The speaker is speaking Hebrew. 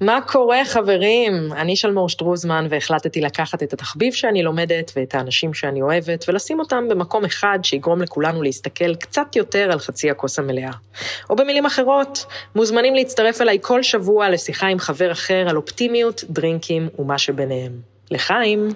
מה קורה, חברים? אני שלמור שטרוזמן, והחלטתי לקחת את התחביב שאני לומדת ואת האנשים שאני אוהבת, ולשים אותם במקום אחד שיגרום לכולנו להסתכל קצת יותר על חצי הכוס המלאה. או במילים אחרות, מוזמנים להצטרף אליי כל שבוע לשיחה עם חבר אחר על אופטימיות, דרינקים ומה שביניהם. לחיים!